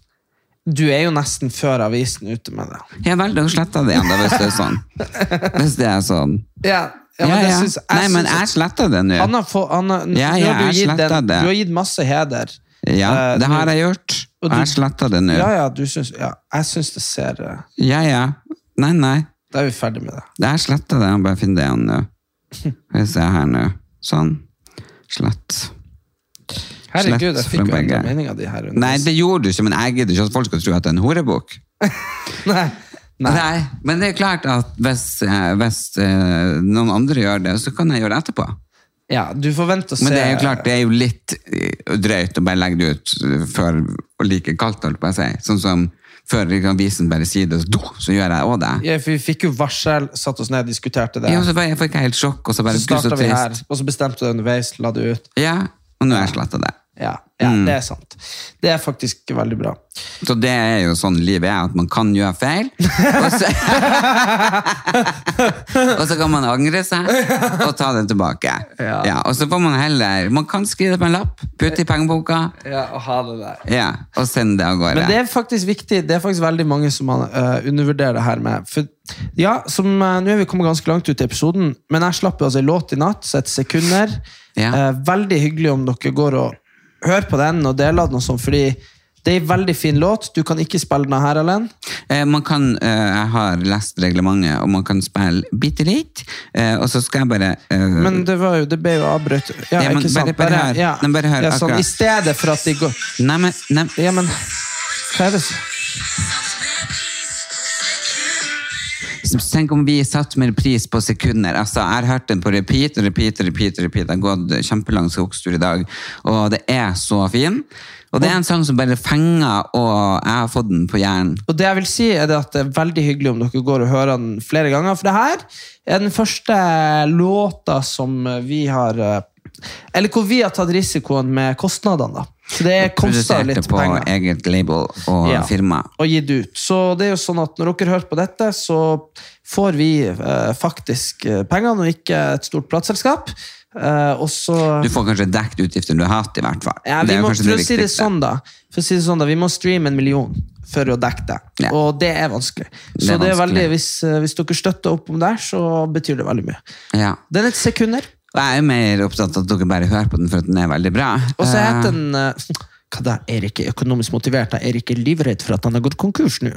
Du er jo nesten før avisen ute med det. Ja vel, da sletter jeg det igjen, hvis det er sånn. Hvis det er sånn. Ja, ja, men Ja, ja. Synes, jeg Nei, men jeg sletter det nå. Anna, han har, Ja, du, har gitt det. du har gitt masse heder. Ja, Eh, det har jeg gjort. du- jeg sletta det nå. Ja, ja, du syns Ja, jeg syns det ser eh, Ja, ja. Nei, nei. Da er vi ferdig med det. Jeg sletta det. Jeg bare finne det igjen nå. Skal vi se her nå. Sånn. Slett. Herregud, jeg fikk jo endra meninga di her. Nei, det gjorde du ikke, men jeg gidder ikke at folk skal tro at det er en horebok. Nei. Nei. Nei. Men det er klart at hvis, eh, hvis noen andre gjør det, så kan jeg gjøre det etterpå. Ja, du får vente og se. Men det er jo klart, det er jo litt eh, drøyt å bare legge det ut for å like kaldt, holdt på å si. Sånn som før liksom, avisen bare sier det, så, så gjør jeg òg det. ja, for Vi fikk jo varsel, satte oss ned, diskuterte det. Ja, så jeg, fikk jeg helt sjokk, og så bare så starta vi her, og så bestemte du underveis, la det ut. Ja, og nå har jeg sletta det. Ja, ja Mm. det er sant. Det er faktisk veldig bra. Så det er jo sånn livet er, at man kan gjøre feil. Og så, og så kan man angre seg og ta det tilbake. Ja. og så får man heller Man kan skrive det på en lapp, putte i pengeboka Ja, å ha det der. ja, og sende det av gårde. Men det er faktisk viktig. Det er faktisk veldig mange som uh, undervurderer det her med. For, ja, som, uh, Nå er vi kommet ganske langt ut i episoden, men jeg slapp jo altså en låt i natt, så et sekunder. Ja. Eh, veldig hyggelig om dere går og hører på den og deler den, og sånn, fordi det er en veldig fin låt. Du kan ikke spille den her alene. Eh, man kan, eh, jeg har lest reglementet, og man kan spille bitte litt. Eh, og så skal jeg bare eh, Men det, var jo, det ble jo avbrutt. Ja, Ja, ikke sant? bare- bare hør. ja, Nei, bare hør ja, sånn. I stedet for at de går Nei, men, nei, Ja, men Hva er det så? Tenk om vi satt mer pris på sekunder. Altså, jeg har hørt den på repeat repeat repeat. repeat. Jeg har gått kjempelang skogstur i dag, og det er så fin. Og det er en sang som bare fenger, og jeg har fått den på hjernen. Og det jeg vil si er at det er veldig hyggelig om dere går og hører den flere ganger, for det her er den første låta som vi har eh, Eller hvor vi har tatt risikoen med kostnadene, da. Så det Produserte litt på penger. eget label og Ja, firma. Og gitt ut. Så det er jo sånn at når dere hører på dette, så får vi eh, faktisk eh, pengene, og ikke et stort plateselskap. Eh, Du får kanskje dekket utgiftene du har hatt, i hvert fall. ja, Det vi må, For det å si det sånn, da. For å si det sånn da, Vi må streame en million for å dekke det. Ja. Og det er vanskelig. Det Så er det er veldig, hvis, eh, hvis dere støtter opp om det, så betyr det veldig mye. Ja. Den er sekunder. Og jeg er mer opptatt av at dere bare hører på den for at den er veldig bra. Og så Eh, heter den Uh, Hva da? Erik ikke økonomisk motivert. Erik er livredd for at han har gått konkurs nå.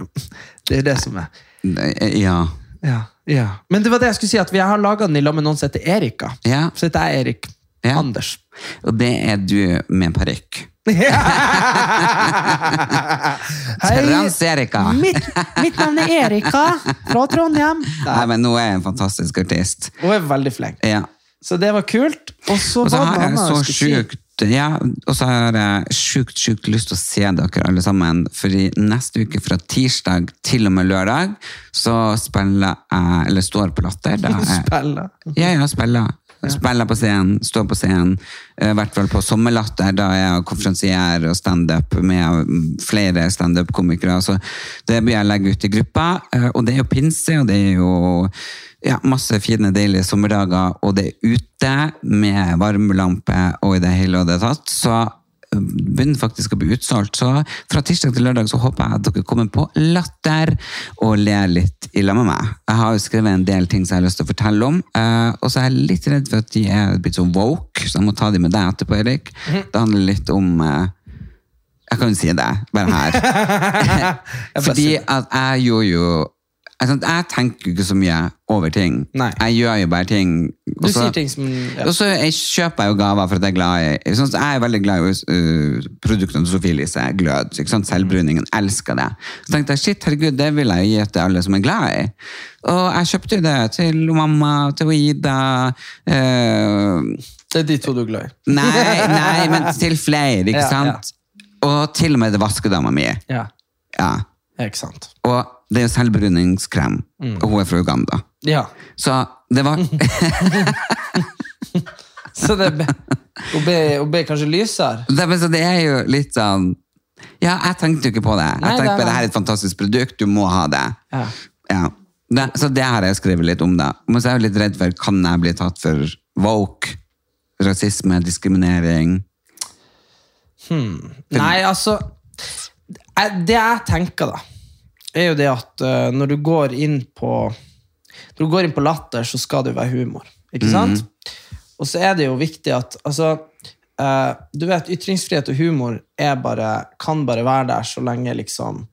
Det er det som er. Eh, Ja. Ja, ja. Men det var det jeg skulle si, at vi har laga den i lag med noen som heter Erika. Ja. Så heter er Erik. Anders. Og det er du med parykk. Trans-Erika. Mitt, mitt navn er Erika fra Trondheim. Nei, men nå er jeg en fantastisk artist. Hun er veldig flink. Ja. Så det var kult. Og så var har det jeg så annet jeg skulle si. sjukt ja, og så har jeg sjukt, sjukt lyst til å se dere alle sammen. Fordi neste uke fra tirsdag til og med lørdag så spiller jeg, eller står på Latter. Da jeg, spiller. Ja, ja, spiller. Spiller på scenen, står på scenen. eh, I hvert fall på Sommerlatter, da er jeg konferansier og standup med mm, flere standup-komikere. Så det blir jeg legge ut i gruppa. eh, Og det er jo pinse, og det er jo ja, masse fine, deilige sommerdager, og det er ute med varmelampe og i det hele og det tatt. Så begynner faktisk å bli utsolgt. Så fra tirsdag til lørdag så håper jeg at dere kommer på latter og ler litt i lag med meg. Jeg har jo skrevet en del ting som jeg har lyst til å fortelle om, eh, og så er jeg litt redd for at de er blitt så woke, så jeg må ta de med deg etterpå, Erik. Det handler litt om eh, Jeg kan jo si det, bare her. Fordi at jeg gjorde jo Jeg tenker jo ikke så mye over ting. Nei. Jeg gjør jo bare ting. Du sier ting som ja. Og så jeg kjøper jeg jo gaver for at jeg er glad i sånn, Jeg er veldig glad i uh, produktene til Sofie Elise. Glød. Ikke sant? Selvbruningen. Elsker det. Så tenkte jeg shit, herregud, det vil jeg gi til alle som er glad i. Og jeg kjøpte jo det til mamma, til Ida uh, Det er de to du er glad i. Nei, nei, men til flere, ikke Ja, ja. sant? Og til og med vaskedama mi. Ja. Ja. Ikke sant. Og det er jo selvbruningskrem, Mm. og hun er fra Uganda. Ja. Så det var Så det ble, hun, ble, hun ble kanskje lysere. det, det er jo litt sånn Ja, jeg tenkte jo ikke på det. Jeg Nei, tenkte på det her er et fantastisk produkt, du må ha det. Ja. Ja. Det, så det har jeg skrevet litt om, da. Men så er jeg litt redd for kan jeg bli tatt for woke? Rasisme, diskriminering? Nei, altså Det jeg tenker, da, er jo det at uh, når du går inn på Når du går inn på latter, så skal det jo være humor. Ikke sant? Og så er det jo viktig at altså, uh, Du vet, ytringsfrihet og humor er bare, kan bare være der så lenge liksom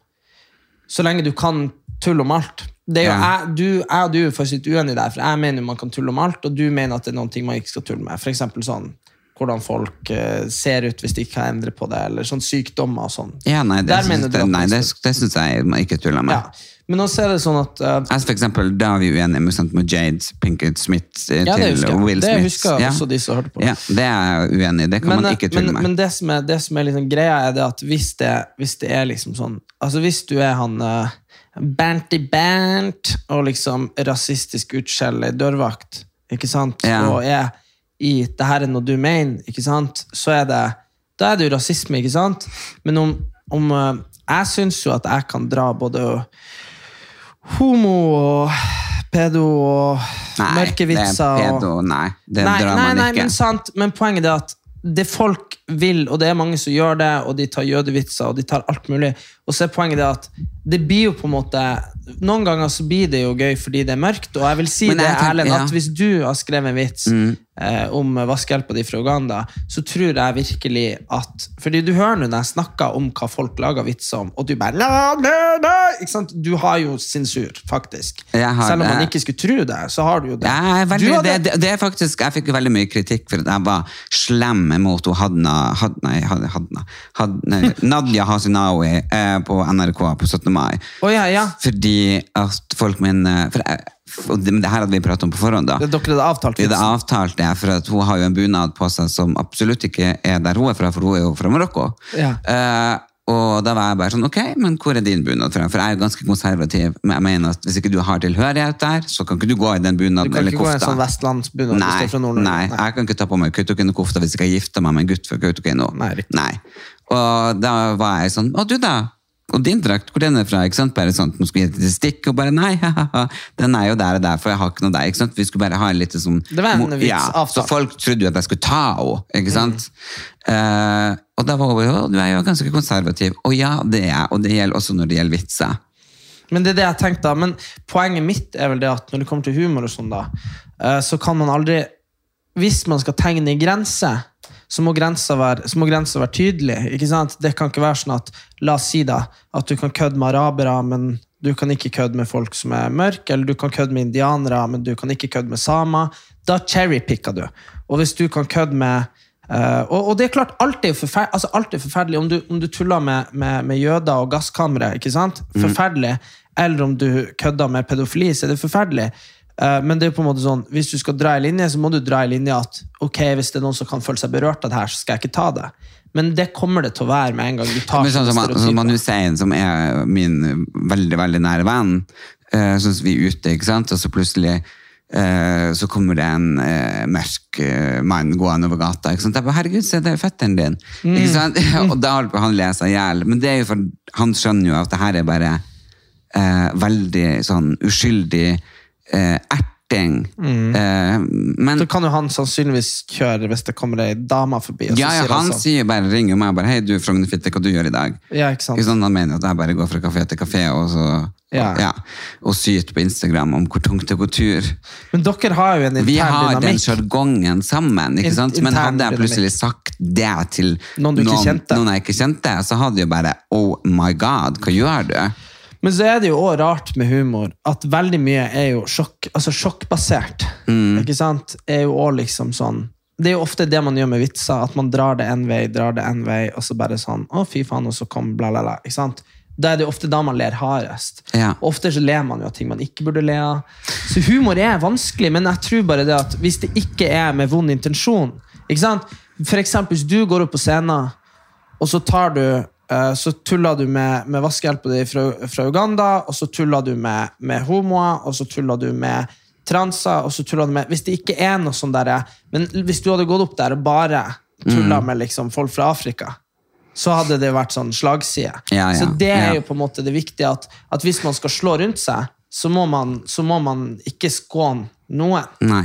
Så lenge du kan tulle om alt. Det er jo, Ja. jeg, du, jeg og du er faktisk litt uenige der, for jeg mener man kan tulle om alt, og du mener at det er noen ting man ikke skal tulle med. For sånn hvordan folk eh, ser ut hvis de ikke kan endre på det, eller sånn sykdommer og sånn. Ja, nei, det, syns, jeg man ikke tuller med. Ja. Men også er det sånn at uh, Jeg, for eksempel, da er vi uenige med, med Jade Pinkett Smith til Ja, det til jeg. Will Det husker ja. også de som hørte på. Ja, det er jeg uenig i. Det kan men, man ikke tulle med. men det som er, det som er liksom greia, er det at hvis det, hvis det er liksom sånn Altså Hvis du er han uh, Banty Bant og liksom rasistisk utskjell i dørvakt, ikke sant, Ja. og er i 'det her er noe du mener', ikke sant, så er det Da er det jo rasisme, ikke sant? Men om, om eh, Jeg syns jo at jeg kan dra både homo og pedo og Nei, mørke det er vitser pedo, nei. Det nei, drar nei, man nei, ikke. men sant, men poenget er at det folk vil, og det er mange som gjør det, og de tar jødevitser, og de tar alt mulig, og så er poenget det at det blir jo på en måte Noen ganger så blir det jo gøy fordi det er mørkt, og jeg vil si jeg det, tenker- Erlend, ja. Mm. at hvis du har skrevet en vits eh, om vaskehjelpa di fra Uganda, så tror jeg virkelig at Fordi du hører nå når jeg snakker om hva folk lager vits om, og du bare la, la, la, ikke sant? Du har jo sensur, faktisk. Selv om man ikke skulle tro det, så har du jo det. Veldig, Du hadde- det, det, det faktisk, jeg fikk jo veldig mye kritikk for at jeg var slem mot Hadna, Had, nei, Had, Hadna, Had, nei, Nadia Hasinawi eh, på NRK på 17. mai. Oh, ja, ja. Fordi at folk mener for jeg, men det her hadde vi pratet om på forhånd. da. Det, dere hadde avtalt Liksom. Det vitsen. avtalt det, for at hun har jo en bunad på seg som absolutt ikke er der hun er fra, for hun er jo fra Marokko. Ja. Uh, og da var jeg bare sånn, ok, men hvor er din bunad fra? For jeg er jo ganske konservativ, men jeg mener at hvis ikke du har tilhørighet der, så kan ikke du gå i den bunaden Du kan ikke gå i en kofta. sånn vestlandsbunad hvis Nei, du er fra Nord-Norge. nei, jeg kan ikke ta på meg Kautokeino-kofta hvis jeg har gifta meg med en gutt fra Kautokeino. Nei. Nei. Og da var jeg sånn, å du da? Og din drakt, hvor den er fra? ikke sant? Bare sånn, nå skulle jeg gi et stikk, og bare nei, haha, den er jo der og der, for jeg har ikke noe der. ikke sant? Vi skulle bare ha en liten sånn... Det var en vits, ja, avtale. Så folk trodde jo at jeg skulle ta henne, ikke sant? Mm. Uh, og da var hun jo, du er jo ganske konservativ. Og ja, det er jeg, og det gjelder også når det gjelder vitser. Men det er det jeg tenkte da. Men poenget mitt er vel det at når det kommer til humor og sånn, da, uh, så kan man aldri Hvis man skal tegne i grense, så må grensa være, være tydelig. ikke sant? Det kan ikke være sånn at La oss si da, at du kan kødde med arabere, men du kan ikke kødde med folk som er mørke, eller du kan kødde med indianere, men du kan ikke kødde med samer. Da cherrypicker du. Og hvis du kan kødde med Uh, og, og det er klart, alt er forfer altså alt er forferdelig. Om du, om du tuller med, med, med jøder og gasskamre, ikke sant? forferdelig. Eller om du kødder med pedofili, så er det forferdelig. Eh, men det er jo på en måte sånn, hvis du skal dra i linje, så må du dra i linje at ok, hvis det er noen som kan føle seg berørt av det her, så skal jeg ikke ta det. Men det kommer det til å være med en gang du tar Men sånn som, Manu Sein Hussein, som er min veldig, veldig nære venn, uh, sånn som vi er ute, ikke sant? Og så plutselig eh, så kommer det en eh, mørk eh, mann gående over gata. Ikke sant? Jeg bare, herregud, se, det er fetteren din. Mm. Ikke sant? og da holder på han å le seg i hjel. Men det er jo for, han skjønner jo at det her er bare eh, veldig sånn uskyldig eh, erting. Eh, men Så kan jo han sannsynligvis kjøre hvis det kommer ei dame forbi. Ja, ja, sier han sånn, sier bare, ringer meg bare, hei du Frognerfitte, hva du gjør i dag? Ja, ikke sant. Ikke sånn, han mener at jeg bare går fra kafé til kafé og, så, Ja. ja, og syter på Instagram om hvor tungt det går tur. Men dere har jo en intern dynamikk. Vi har den dynamikk. sjargongen sammen, ikke sant? men hadde jeg plutselig sagt det til Noen kjente. noen jeg ikke kjente, så hadde jo bare oh my god, hva gjør du? Men så er det jo også rart med humor at veldig mye er jo sjokk, altså sjokkbasert. Mm. Ikke sant? Er jo også liksom sånn Det er jo ofte det man gjør med vitser, at man drar det en vei, drar det en vei, og så bare sånn Å, fy faen, og så kom bla, bla, bla. Ikke sant? Da er det jo ofte da man ler hardest. Ja. Ofte så ler man jo av ting man ikke burde le av. Så humor er vanskelig, men jeg tror bare det at hvis det ikke er med vond intensjon ikke sant? For eksempel hvis du går opp på scenen, og så tar du så tulla du med, med vaskehjelpa di fra, fra Uganda, og så tulla du med, med homoer, og så tulla du med transer, og så tulla du med Hvis det ikke er noe sånn derre Men hvis du hadde gått opp der og bare tulla med liksom folk fra Afrika, så hadde det vært sånn slagside. Ja, ja, Så det er ja. jo på en måte det viktige, at, at hvis man skal slå rundt seg, så må man, så må man ikke skåne noen. Nei.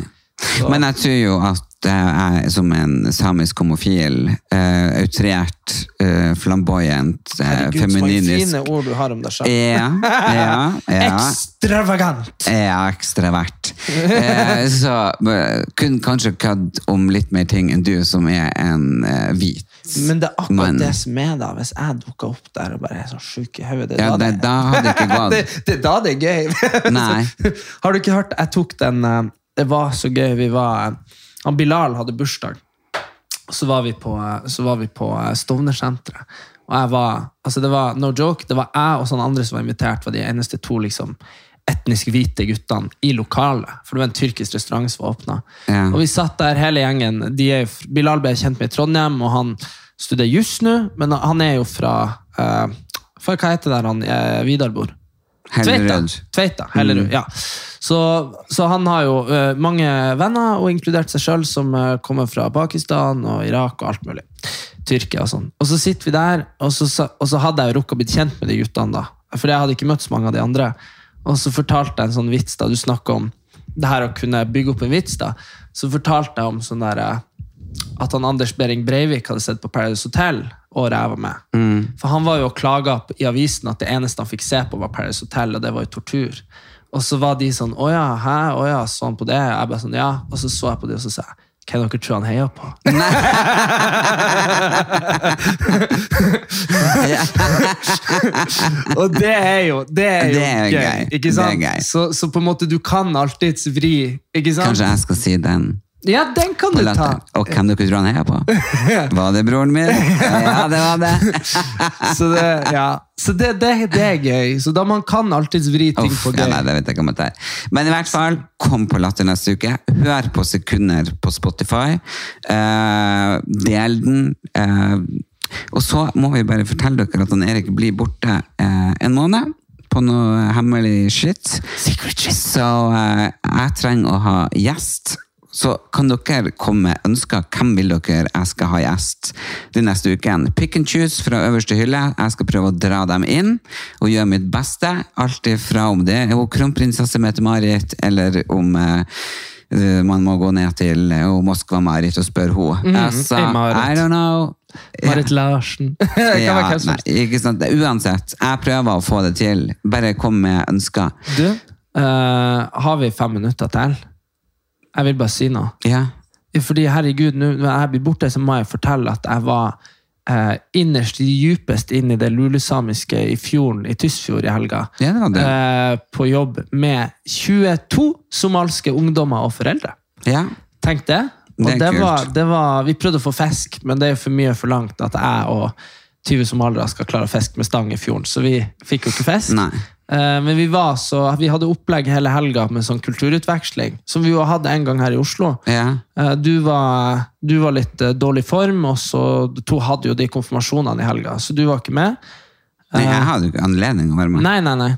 Men jeg tror jo at jeg som en samisk homofil, uh, outrert, uh, flamboyant, uh, Herregud, så Herregud, feministisk fine ord du har om deg selv. Ja, ja, ja. Ekstravagant! Ja, ekstravert. Uh, så kunne kun kanskje kødd om litt mer ting enn du, som er en eh, hvit. Men det er akkurat Men, det som er da, hvis jeg dukker opp der og bare er sånn sjuk i hodet. det Ja, det, da hadde det ikke gått. det er da det er gøy. Nei. Har du ikke hørt? Jeg tok den eh, Det var så gøy. Vi var han Bilal hadde bursdag. Så var vi på, så var vi på eh, Stovner-senteret. Og jeg var altså det var no joke, det var jeg og sånne andre som var invitert, var de eneste to liksom etnisk hvite guttene i lokalet. For det var en tyrkisk restaurant som var åpna. Ja. Og vi satt der hele gjengen. De er, Bilal ble kjent med i Trondheim, og han studerer juss nå, men han er jo fra uh, for Hva heter det der han uh, Vidar bor? Tveita. Tveita, Hellerud, ja. Så, så han har jo uh, mange venner, og inkludert seg sjøl, som uh, kommer fra Pakistan og Irak og alt mulig. Tyrkia og sånn. Og så sitter vi der, og så, og så hadde jeg jo rukket å bli kjent med de guttene, da. For jeg hadde ikke møtt så mange av de andre. Og så fortalte jeg en sånn vits, da du snakker om det her å kunne bygge opp en vits, da. Så fortalte jeg om sånn der eh, at han Anders Behring Breivik hadde sett på Paradise Hotel og ræva med. med. For han var jo og klaga i avisen at det eneste han fikk se på, var Paradise Hotel, og det var jo tortur. Og så var de sånn 'Å ja, hæ? Å ja, så han på det?' Jeg bare sånn, ja. Og så så jeg på de, og så sa jeg 'Hvem dere tror han heier på?' og det er jo, det er jo Det er gøy, gøy. Ikke Det sant? Så, så på en måte, du kan alltids vri. Ikke sant? Kanskje jeg skal si den. Ja, den kan du ta. Og hvem dere tror han heier på? Var det broren min? Ja, det var det. Så det, ja. så det, det, det er gøy. Så da man kan alltids vri ting Uff, på ja, gøy. nei, det vet jeg ikke om. Men i hvert fall, kom på Latter neste uke. Hør på Sekunder på Spotify. Uh, del den. Uh, Og så må vi bare fortelle dere at han Erik blir borte uh, en måned på noe hemmelig shit. Secret shit. Så jeg trenger å ha gjest. Så kan dere komme med ønsker. Hvem vil dere jeg skal ha gjest de neste ukene? Pick and choose fra øverste hylle. Jeg skal prøve å dra dem inn og gjøre mitt beste. Alt ifra om det er kronprinsesse Mette-Marit, eller om eh, man må gå ned til eh, Moskva-Marit og spørre henne. Altså, hei, I don't know. Marit Larsen. Ja, nei, ikke sant? Uansett, jeg prøver å få det til. Bare kom med ønsker. Du, uh, har vi fem minutter til? Jeg vil bare si noe. Ja. Fordi herregud, nå når jeg blir borte, så må jeg fortelle at jeg var eh, innerst, dypest inn i det lulesamiske i fjorden, i Tysfjord i helga. Ja, det det. Eh, på jobb med 22 somalske ungdommer og foreldre. ja. Tenk det. Og Det var, det var, vi prøvde å få fisk, men det er jo for mye forlangt at jeg og 20 somaliere skal klare å fiske med stang i fjorden, så vi fikk jo ikke fisk. Eh, Men vi var så, vi hadde opplegg hele helga med sånn kulturutveksling, som vi jo hadde en gang her i Oslo. Ja. Eh, Du var, du var litt eh, dårlig form, og så to hadde jo de konfirmasjonene i helga, så du var ikke med. Nei, jeg hadde ikke anledning å være med. Nei, nei, nei.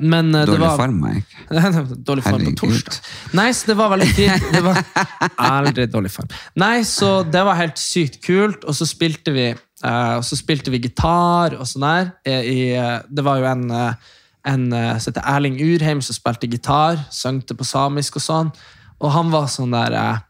Men det Dårlig var form, jeg. Dårlig form på torsdag. Nei, så det var veldig fint. Det var aldri dårlig form. Nei, så det var helt sykt kult, og så spilte vi og så spilte vi gitar og sånn der. I, det var jo en, en eh, som heter Erling Urheim som spilte gitar, søngte på samisk og sånn, og han var sånn der eh,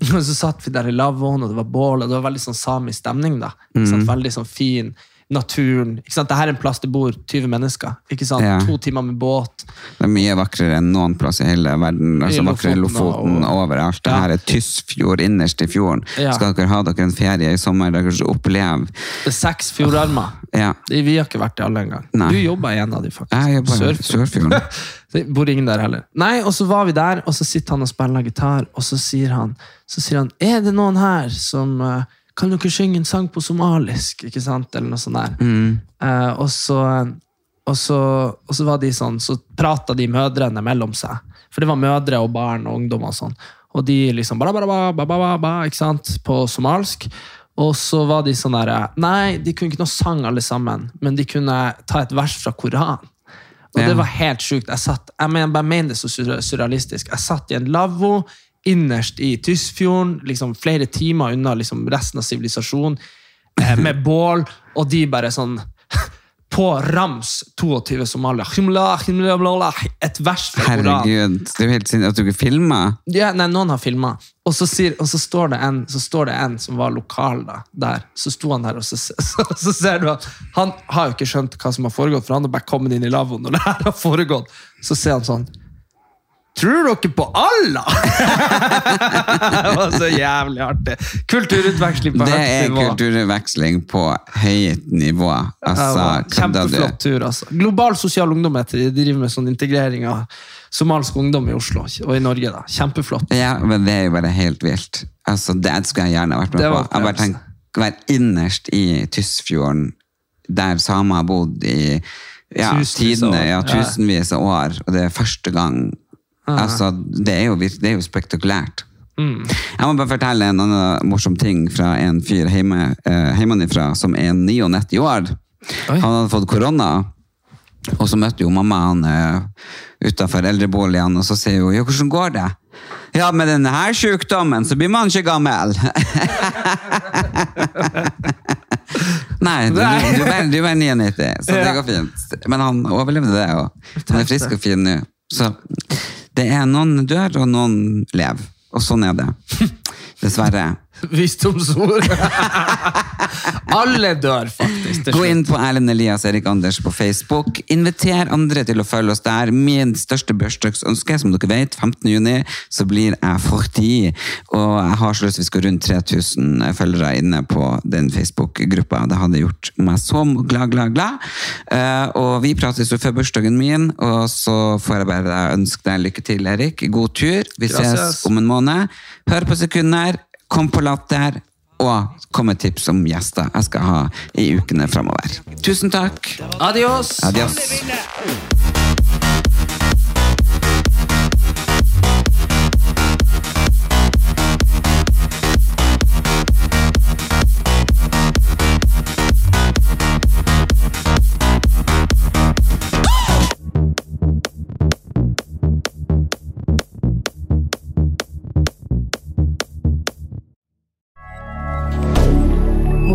så satt vi der i lavvoen, og det var bål, og det var veldig sånn samisk stemning. da. Mm. sant? Veldig sånn fin naturen. Ikke sant? Dette er en plass det bor 20 mennesker. Ikke sant? Ja. To timer med båt. Det er mye vakrere enn noen plass i hele verden. Altså vakrere enn Lofoten og- overalt. Det Ja. her er Tysfjord innerst i fjorden. Ja. Skal dere ha dere en ferie i sommer der dere skal oppleve Det er seks fjordarmer. ja. Vi har ikke vært i alle engang. Du jobber i en av de, faktisk. Jeg jobber i Sørfjord. Sørfjorden. Det bor ingen der heller. Nei, og så var vi der, og så sitter han og spiller gitar, og så sier han, så sier han Er det noen her som eh, Kan dere synge en sang på somalisk? Ikke sant? Eller noe sånt der. Mm. Eh, og, så, og, så, og så var de sånn, så prata de mødrene mellom seg. For det var mødre og barn og ungdom og sånn. Og de liksom ba, ba, ba, ba, ba, ba, ba, ikke sant? På somalsk. Og så var de sånn der Nei, de kunne ikke noe sang, alle sammen, men de kunne ta et vers fra Koranen. Og Ja. det var helt sjukt. Jeg satt, jeg mener, bare mener det så surrealistisk. Jeg satt i en lavvo innerst i Tysfjorden, liksom flere timer unna liksom resten av sivilisasjonen, eh, med bål, og de bare sånn på rams 22 somalier. Et vers fra Koranen. Herregud, det er jo helt sinnssykt at du ikke filmer. Ja, nei, noen har filma. Og, så sier, og så, står det en, så står det en som var lokal da, der. Så sto han der, og så, så, så ser du at han har jo ikke skjønt hva som har foregått, for han har bare kommet inn i lavvoen når det her har foregått. Så ser han sånn Tror dere på Allah?! det var så jævlig artig. Kulturutveksling på høyt nivå. Det er kulturutveksling på høyt nivå. Altså? Kjempeflott tur, altså. Global sosial ungdom. De driver med sånn integrering av somalsk ungdom i Oslo og i Norge. da. Kjempeflott. Ja, men det er jo bare helt vilt. Altså, det skulle jeg gjerne vært med på. Jeg bare tenkt å være innerst i Tysfjorden, der samer har bodd i ja, Tusenvis tidene, ja, Ja. tusenvis av år, og det er første gang. Altså, det er jo, det er jo spektakulært. Mm. Jeg må bare fortelle en annen morsom ting fra en fyr hjemme, eh, hjemmefra som er 99 år. Oi. Han hadde fått korona, og så møtte jo mamma han eh, utafor eldreboligen, og så sier hun ja, hvordan går det? Ja, med denne her sykdommen så blir man ikke gammel. Nei, du, du, du, du er 99, så det går fint. Men han overlevde det, og han er frisk og fin nå. Så det er noen dør, og noen lever. Og sånn er det. Dessverre. Visdomsord. Alle dør, faktisk. til Gå inn på Erlend Elias Erik Anders på Facebook. Inviter andre til å følge oss der. Min største bursdagsønske, som dere vet, 15. juni, så blir jeg 40. Og jeg har så lyst til vi skal rundt 3000 følgere inne på den Facebook-gruppa. Det hadde gjort meg så glad, glad, glad. Eh, og vi prates jo før bursdagen min, og så får jeg bare ønske deg lykke til, Erik. God tur. Vi ses Gracias. om en måned. Hør på sekunder, kom på latter, og kom med tips om gjester jeg skal ha i ukene framover. Tusen takk. Adios. Adios.